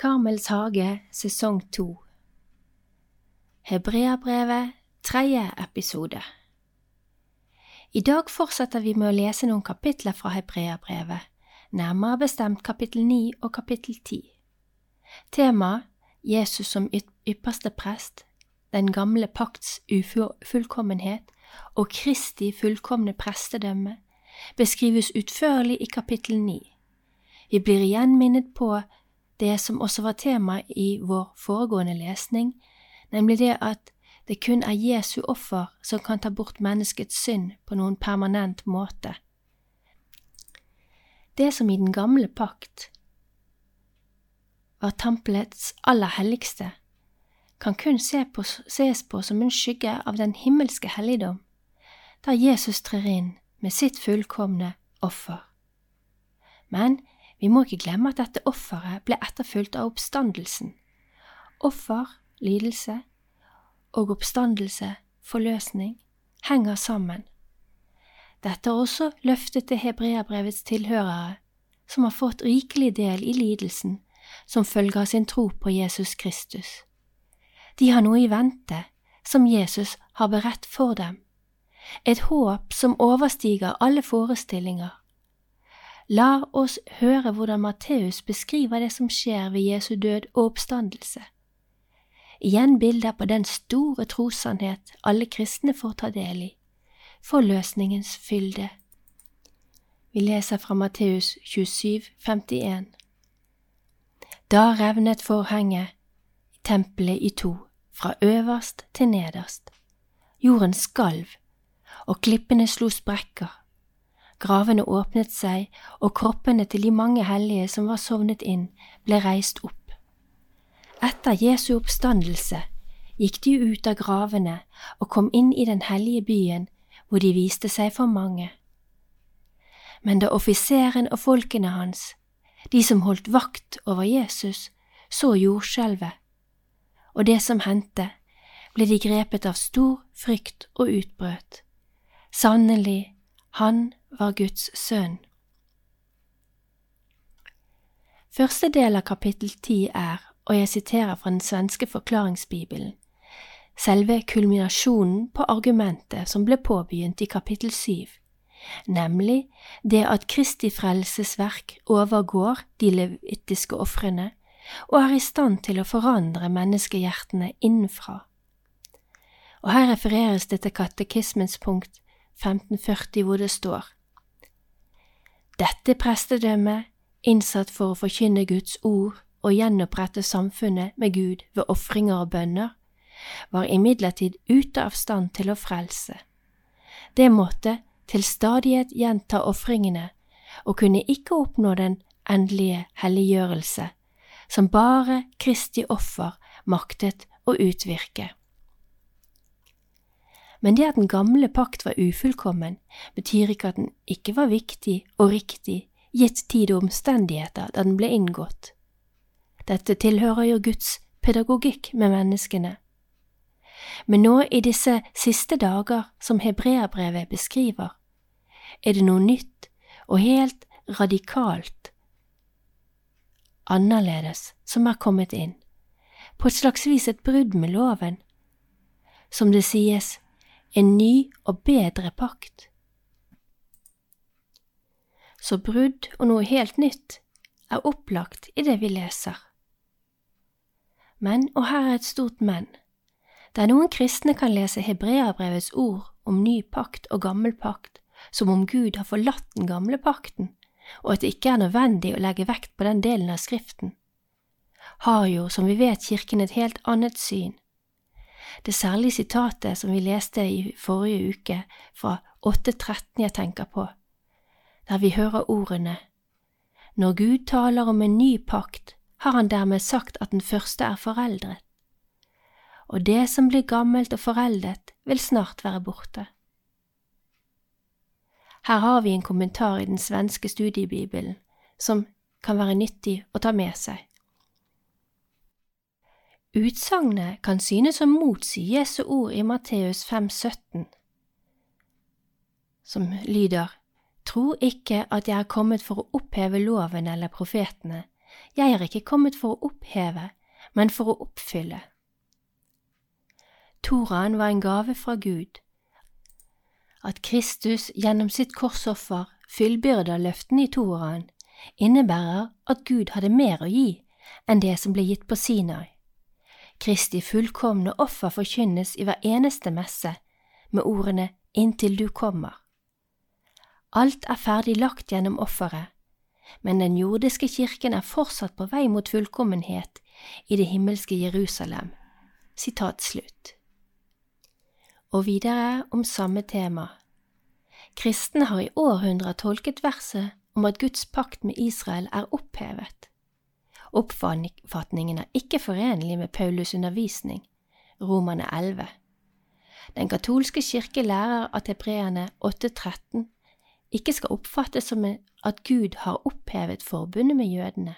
Karmels hage sesong to Hebreabrevet tredje episode I dag fortsetter vi med å lese noen kapitler fra Hebreabrevet, nærmere bestemt kapittel ni og kapittel ti. Tema Jesus som ypperste prest, den gamle pakts ufullkommenhet og Kristi fullkomne prestedømme beskrives utførlig i kapittel ni. Vi blir igjen minnet på det som også var tema i vår foregående lesning, nemlig det at det kun er Jesu offer som kan ta bort menneskets synd på noen permanent måte. Det som i den gamle pakt var tempelets aller helligste, kan kun se på, ses på som en skygge av den himmelske helligdom, der Jesus trer inn med sitt fullkomne offer. Men vi må ikke glemme at dette offeret ble etterfulgt av oppstandelsen. Offer, lidelse og oppstandelse, forløsning, henger sammen. Dette er også løftet til hebreabrevets tilhørere, som har fått rikelig del i lidelsen som følge av sin tro på Jesus Kristus. De har noe i vente som Jesus har beredt for dem, et håp som overstiger alle forestillinger La oss høre hvordan Matteus beskriver det som skjer ved Jesu død og oppstandelse. Igjen bilder på den store trossannhet alle kristne får ta del i, forløsningens fylde. Vi leser fra Matteus 27, 51. Da revnet forhenget tempelet i to, fra øverst til nederst. Jorden skalv, og klippene slo sprekker Gravene åpnet seg, og kroppene til de mange hellige som var sovnet inn, ble reist opp. Etter Jesu oppstandelse gikk de ut av gravene og kom inn i den hellige byen, hvor de viste seg for mange. Men da offiseren og folkene hans, de som holdt vakt over Jesus, så jordskjelvet og det som hendte, ble de grepet av stor frykt og utbrøt. Sannelig, han var Guds sønn. Første del av kapittel ti er, og jeg siterer fra den svenske forklaringsbibelen, selve kulminasjonen på argumentet som ble påbegynt i kapittel syv, nemlig det at Kristi frelsesverk overgår de levitiske ofrene og er i stand til å forandre menneskehjertene innenfra. Og her refereres det til katekismens punkt 1540 hvor det står Dette prestedømmet, innsatt for å forkynne Guds ord og gjenopprette samfunnet med Gud ved ofringer og bønner, var imidlertid ute av stand til å frelse. Det måtte til stadighet gjenta ofringene og kunne ikke oppnå den endelige helliggjørelse, som bare Kristi offer maktet å utvirke. Men det at den gamle pakt var ufullkommen, betyr ikke at den ikke var viktig og riktig gitt tid og omstendigheter da den ble inngått. Dette tilhører jo Guds pedagogikk med menneskene. Men nå i disse siste dager som hebreerbrevet beskriver, er det noe nytt og helt radikalt annerledes som er kommet inn, på et slags vis et brudd med loven. Som det sies, en ny og bedre pakt. Så brudd og noe helt nytt er opplagt i det vi leser. Men, og her er et stort men, der noen kristne kan lese hebreabrevets ord om ny pakt og gammel pakt som om Gud har forlatt den gamle pakten, og at det ikke er nødvendig å legge vekt på den delen av Skriften, har jo, som vi vet, Kirken et helt annet syn det særlige sitatet som vi leste i forrige uke, fra 8.13 jeg tenker på, der vi hører ordene Når Gud taler om en ny pakt, har han dermed sagt at den første er foreldret, og det som blir gammelt og foreldet, vil snart være borte. Her har vi en kommentar i den svenske studiebibelen som kan være nyttig å ta med seg. Utsagnet kan synes å motsi Jesu ord i Matteus 5,17, som lyder Tro ikke at jeg er kommet for å oppheve loven eller profetene, jeg er ikke kommet for å oppheve, men for å oppfylle. Toraen var en gave fra Gud. At Kristus gjennom sitt korsoffer fyllbyrder løftene i Toraen, innebærer at Gud hadde mer å gi enn det som ble gitt på Sinai. Kristi fullkomne offer forkynnes i hver eneste messe med ordene Inntil du kommer. Alt er ferdig lagt gjennom offeret, men den jordiske kirken er fortsatt på vei mot fullkommenhet i det himmelske Jerusalem. Sitat slutt. Og videre om samme tema. Kristne har i århundrer tolket verset om at Guds pakt med Israel er opphevet. Oppfatningen er ikke forenlig med Paulus' undervisning, Romane 11. Den katolske kirke lærer at hebreerne 8.13 ikke skal oppfattes som at Gud har opphevet forbundet med jødene.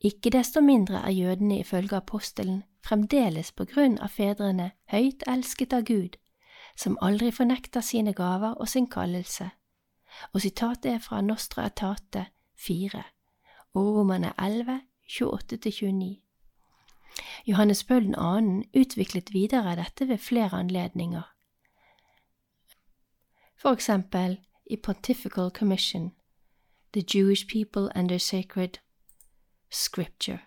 Ikke desto mindre er jødene ifølge apostelen fremdeles på grunn av fedrene høyt elsket av Gud, som aldri fornekter sine gaver og sin kallelse, og sitatet er fra Nostra Etate 4 og Romerne 11, 28–29. Johannes Paul 2. utviklet videre dette ved flere anledninger. For eksempel i Pontifical Commission, The Jewish People and Their Sacred Scripture.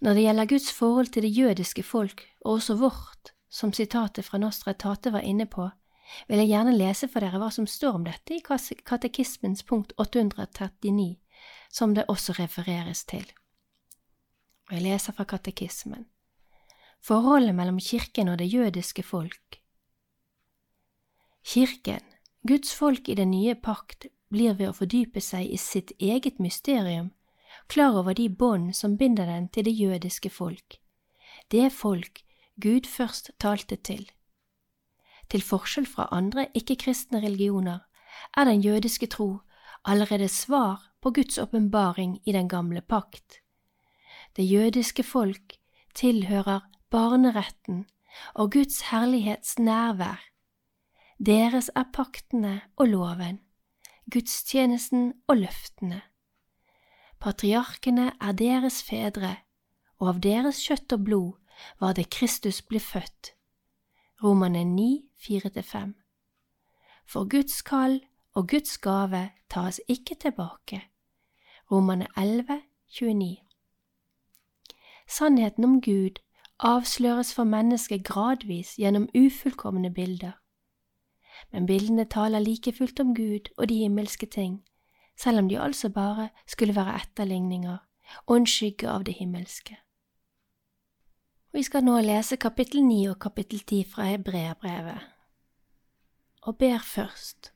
Når det gjelder Guds forhold til det jødiske folk, og også vårt, som sitatet fra Nostra Tate var inne på, vil jeg gjerne lese for dere hva som står om dette i katekismens punkt 839, som det også refereres til. Og jeg leser fra katekismen. Forholdet mellom kirken og det jødiske folk. Kirken, Guds folk i den nye pakt, blir ved å fordype seg i sitt eget mysterium klar over de bånd som binder den til det jødiske folk, det folk Gud først talte til. Til forskjell fra andre ikke-kristne religioner er den jødiske tro allerede svar på Guds åpenbaring i den gamle pakt. Det jødiske folk tilhører barneretten og Guds herlighets nærvær. Deres er paktene og loven, gudstjenesten og løftene. Patriarkene er deres fedre, og av deres kjøtt og blod var det Kristus ble født. Romane 9, 4–5 For Guds kall og Guds gave tas ikke tilbake. Romane 11, 29 Sannheten om Gud avsløres for mennesket gradvis gjennom ufullkomne bilder. Men bildene taler like fullt om Gud og de himmelske ting, selv om de altså bare skulle være etterligninger og en skygge av det himmelske. Vi skal nå lese kapittel 9 og kapittel 10 fra Hebreabrevet, og ber først.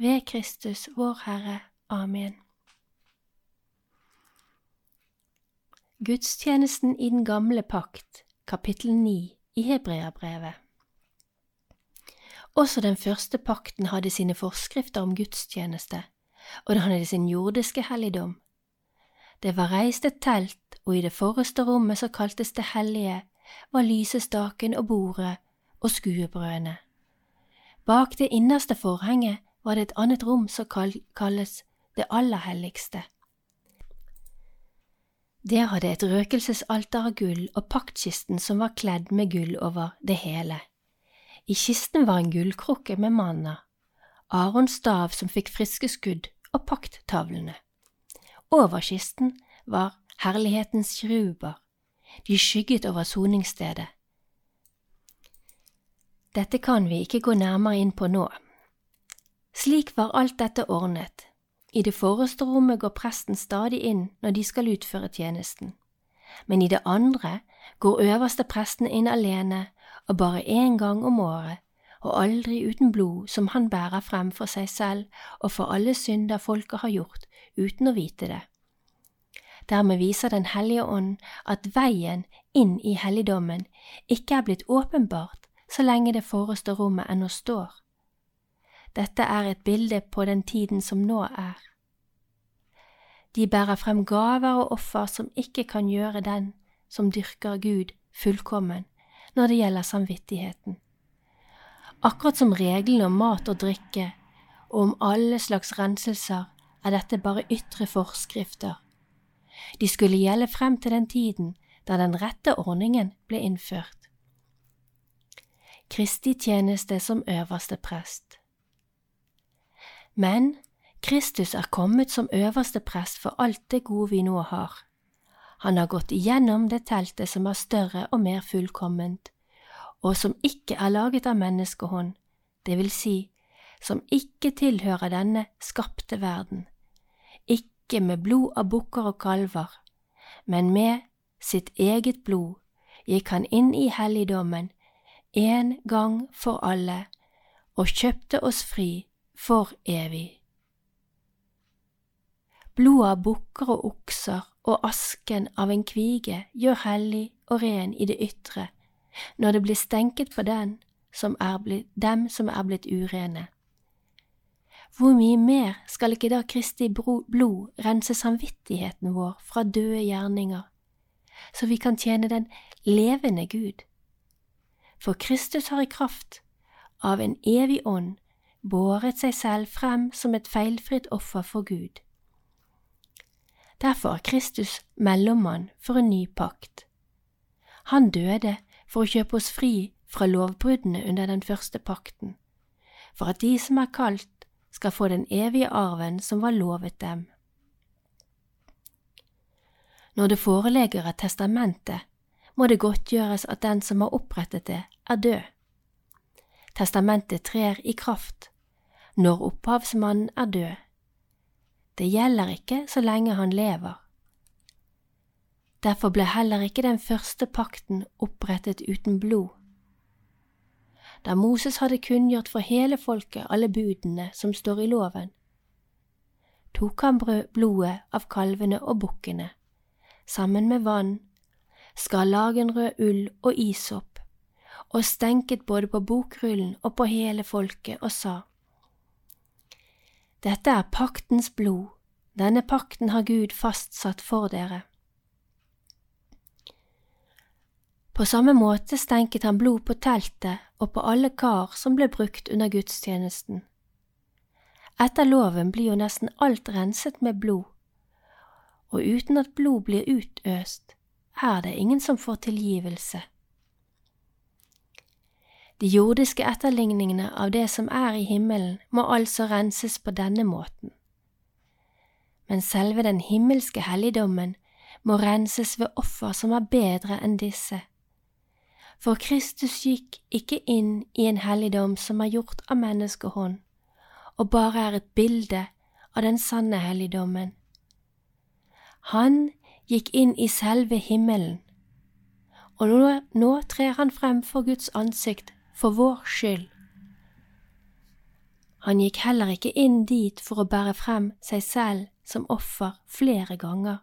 Ved Kristus vår Herre. Amen. Gudstjenesten i den gamle pakt, kapittel 9 i Hebreabrevet. Også den første pakten hadde sine forskrifter om gudstjeneste, og den hadde sin jordiske helligdom. Det var reist et telt, og i det forreste rommet som kaltes det hellige, var lysestaken og bordet og skuebrødene. Bak det innerste forhenget var det et annet rom som kalles det aller helligste. Der hadde et røkelsesalter av gull og paktkisten som var kledd med gull over det hele. I kisten var en gullkrukke med manna, Arons stav som fikk friske skudd og pakttavlene. Over kisten var herlighetens kiruber, de skygget over soningsstedet. Dette kan vi ikke gå nærmere inn på nå. Slik var alt dette ordnet. I det forreste rommet går presten stadig inn når de skal utføre tjenesten, men i det andre går øverste presten inn alene og bare én gang om året, og aldri uten blod som han bærer frem for seg selv og for alle synder folket har gjort, uten å vite det. Dermed viser Den hellige ånd at veien inn i helligdommen ikke er blitt åpenbart så lenge det forreste rommet ennå står. Dette er et bilde på den tiden som nå er. De bærer frem gaver og offer som ikke kan gjøre den som dyrker Gud, fullkommen når det gjelder samvittigheten. Akkurat som reglene om mat og drikke og om alle slags renselser er dette bare ytre forskrifter. De skulle gjelde frem til den tiden da den rette ordningen ble innført. Kristi tjeneste som øverste prest Men Kristus er kommet som øverste prest for alt det gode vi nå har. Han har gått igjennom det teltet som er større og mer fullkomment, og som ikke er laget av menneskehånd, det vil si, som ikke tilhører denne skapte verden, ikke med blod av bukker og kalver, men med sitt eget blod gikk han inn i helligdommen en gang for alle og kjøpte oss fri for evig. Blodet av bukker og okser og asken av en kvige gjør hellig og ren i det ytre, når det blir stenket på den som blitt, dem som er blitt urene. Hvor mye mer skal ikke da Kristi blod rense samvittigheten vår fra døde gjerninger, så vi kan tjene den levende Gud? For Kristus har i kraft av en evig ånd båret seg selv frem som et feilfritt offer for Gud. Derfor er Kristus mellommann for en ny pakt. Han døde for å kjøpe oss fri fra lovbruddene under den første pakten, for at de som er kalt, skal få den evige arven som var lovet dem. Når det foreligger et testamente, må det godtgjøres at den som har opprettet det, er død. Testamentet trer i kraft når opphavsmannen er død det gjelder ikke så lenge han lever. Derfor ble heller ikke den første pakten opprettet uten blod. Da Moses hadde kunngjort for hele folket alle budene som står i loven, tok han blodet av kalvene og bukkene, sammen med vann, skar lagenrød ull og isopp, og stenket både på bokrullen og på hele folket og sa, dette er paktens blod, denne pakten har Gud fastsatt for dere. På samme måte stenket han blod på teltet og på alle kar som ble brukt under gudstjenesten. Etter loven blir jo nesten alt renset med blod, og uten at blod blir utøst, er det ingen som får tilgivelse. De jordiske etterligningene av det som er i himmelen, må altså renses på denne måten. Men selve den himmelske helligdommen må renses ved offer som er bedre enn disse. For Kristus gikk ikke inn i en helligdom som er gjort av menneskehånd, og bare er et bilde av den sanne helligdommen. Han gikk inn i selve himmelen, og nå, nå trer han frem for Guds ansikt for vår skyld. Han gikk heller ikke inn dit for å bære frem seg selv som offer flere ganger,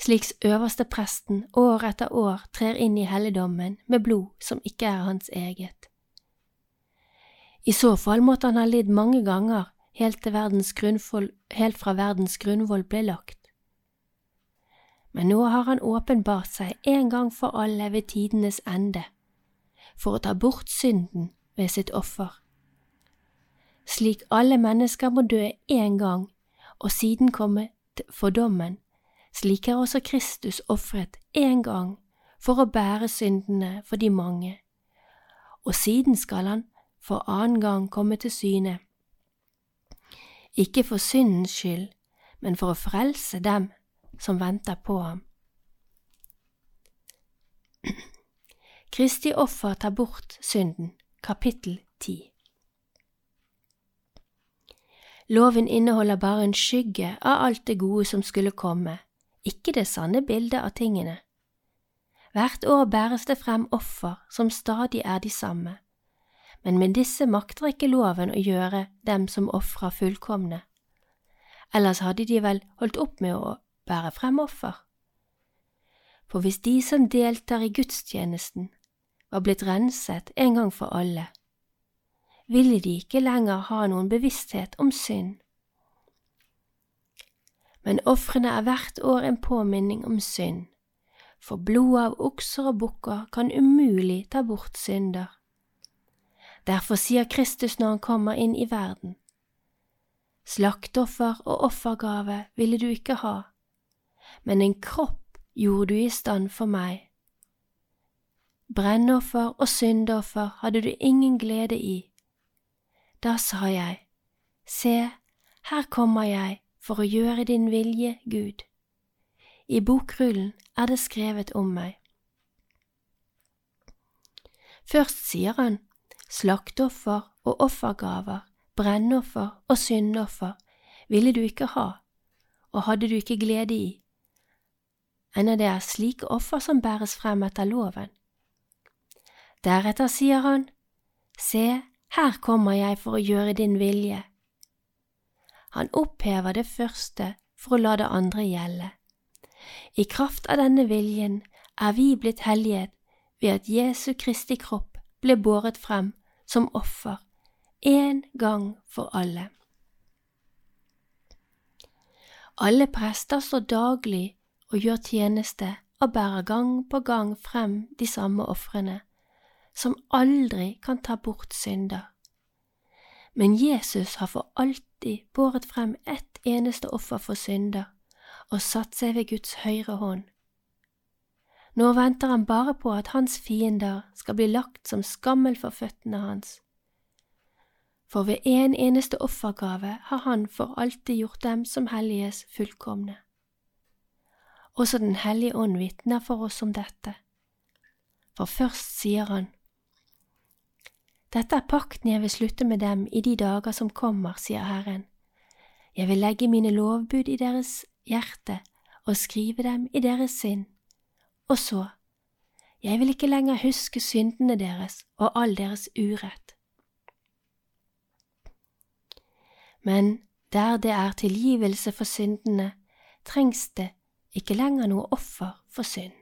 slik øverstepresten år etter år trer inn i helligdommen med blod som ikke er hans eget. I så fall måtte han ha lidd mange ganger helt, helt fra verdens grunnvoll ble lagt. Men nå har han åpenbart seg en gang for alle ved tidenes ende for å ta bort synden ved sitt offer. Slik alle mennesker må dø én gang og siden komme for dommen, slik er også Kristus ofret én gang for å bære syndene for de mange, og siden skal han for annen gang komme til syne, ikke for syndens skyld, men for å frelse dem som venter på ham. Kristi offer tar bort synden, kapittel 10 Loven inneholder bare en skygge av alt det gode som skulle komme, ikke det sanne bildet av tingene. Hvert år bæres det frem offer som stadig er de samme, men med disse makter ikke loven å gjøre dem som ofra fullkomne. Ellers hadde de vel holdt opp med å bære frem offer. For hvis de som deltar i gudstjenesten, var blitt renset en gang for alle, ville de ikke lenger ha noen bevissthet om synd. Men ofrene er hvert år en påminning om synd, for blodet av okser og bukker kan umulig ta bort synder. Derfor sier Kristus når han kommer inn i verden, Slaktoffer og offergave ville du ikke ha, men en kropp gjorde du i stand for meg. Brennoffer og syndoffer hadde du ingen glede i. Da sa jeg, Se, her kommer jeg for å gjøre din vilje, Gud. I bokrullen er det skrevet om meg. Først sier han, Slaktoffer og offergaver, brennoffer og syndoffer ville du ikke ha, og hadde du ikke glede i, Enn det er slike offer som bæres frem etter loven. Deretter sier han, Se, her kommer jeg for å gjøre din vilje. Han opphever det første for å la det andre gjelde. I kraft av denne viljen er vi blitt helliget ved at Jesu Kristi kropp ble båret frem som offer en gang for alle. Alle prester står daglig og gjør tjeneste og bærer gang på gang frem de samme ofrene, som aldri kan ta bort synder. Men Jesus har for alltid båret frem ett eneste offer for synder og satt seg ved Guds høyre hånd. Nå venter han bare på at hans fiender skal bli lagt som skammel for føttene hans for ved en eneste offergave har Han for alltid gjort dem som helliges fullkomne. Også Den hellige ånd vitner for oss om dette, for først sier Han, Dette er pakten jeg vil slutte med dem i de dager som kommer, sier Herren. Jeg vil legge mine lovbud i deres hjerte og skrive dem i deres sinn. Og så, jeg vil ikke lenger huske syndene deres og all deres urett. men der det er tilgivelse for syndene, trengs det ikke lenger noe offer for synd.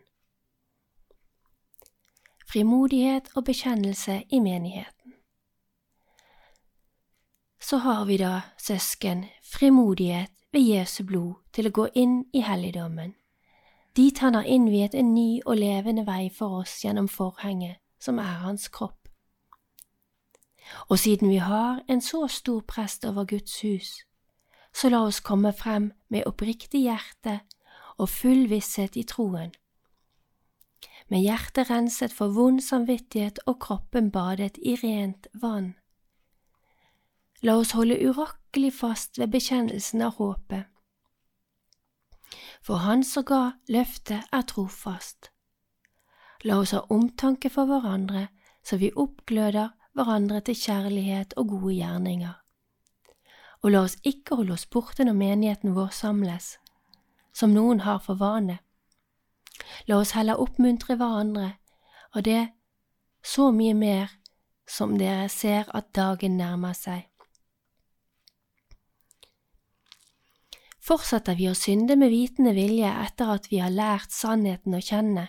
Frimodighet og bekjennelse i menigheten. Så har vi da, søsken, frimodighet ved Jesu blod til å gå inn i helligdommen, dit han har innviet en ny og levende vei for oss gjennom forhenget, som er hans kropp. Og siden vi har en så stor prest over Guds hus, så la oss komme frem med oppriktig hjerte og full visshet i troen. Med hjertet renset for vond samvittighet og kroppen badet i rent vann. La oss holde urakkelig fast ved bekjennelsen av håpet. For Han som ga løftet, er trofast. La oss ha omtanke for hverandre, så vi oppgløder hverandre til kjærlighet og gode gjerninger. Og la oss ikke holde oss borte når menigheten vår samles, som noen har for vane. La oss heller oppmuntre hverandre, og det så mye mer som dere ser at dagen nærmer seg. Fortsetter vi å synde med vitende vilje etter at vi har lært sannheten å kjenne,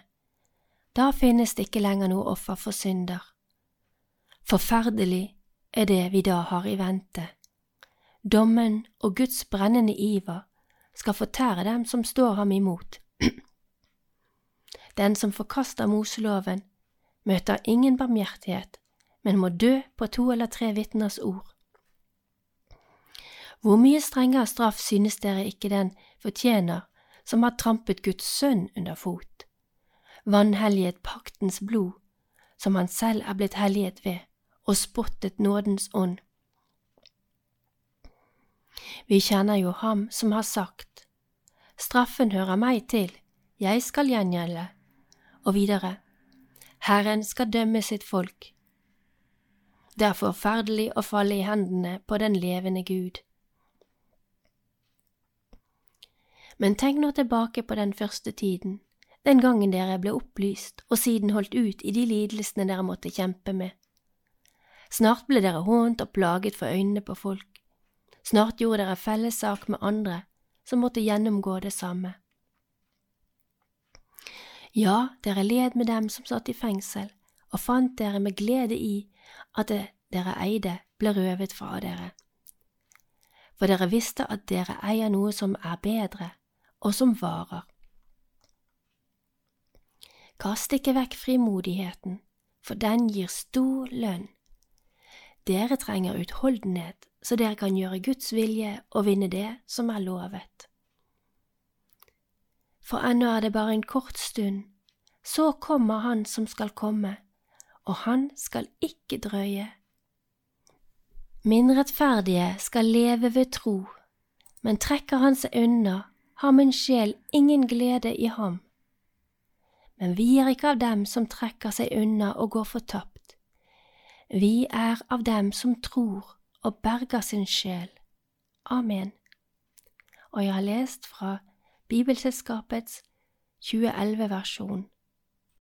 da finnes det ikke lenger noe offer for synder. Forferdelig er det vi da har i vente. Dommen og Guds brennende iver skal fortære dem som står ham imot. Den som forkaster Moseloven, møter ingen barmhjertighet, men må dø på to eller tre vitners ord. Hvor mye strengere straff synes dere ikke den fortjener som har trampet Guds sønn under fot, vanhelliget paktens blod, som han selv er blitt helliget ved? og spottet nådens ånd. Vi kjenner jo ham som har sagt, Straffen hører meg til, jeg skal gjengjelde, og videre, Herren skal dømme sitt folk. Det er forferdelig å falle i hendene på den levende Gud. Men tenk nå tilbake på den første tiden, den gangen dere ble opplyst og siden holdt ut i de lidelsene dere måtte kjempe med. Snart ble dere hånt og plaget for øynene på folk. Snart gjorde dere fellessak med andre som måtte gjennomgå det samme. Ja, dere led med dem som satt i fengsel, og fant dere med glede i at det dere eide, ble røvet fra dere. For dere visste at dere eier noe som er bedre, og som varer. Kast ikke vekk frimodigheten, for den gir stor lønn. Dere trenger utholdenhet, så dere kan gjøre Guds vilje og vinne det som er lovet for ennå er det bare en kort stund, så kommer Han som skal komme, og han skal ikke drøye. Min rettferdige skal leve ved tro, men trekker han seg unna, har min sjel ingen glede i ham. Men vi er ikke av dem som trekker seg unna og går fortapt. Vi er av dem som tror og berger sin sjel. Amen. Og jeg har lest fra Bibelselskapets 2011-versjon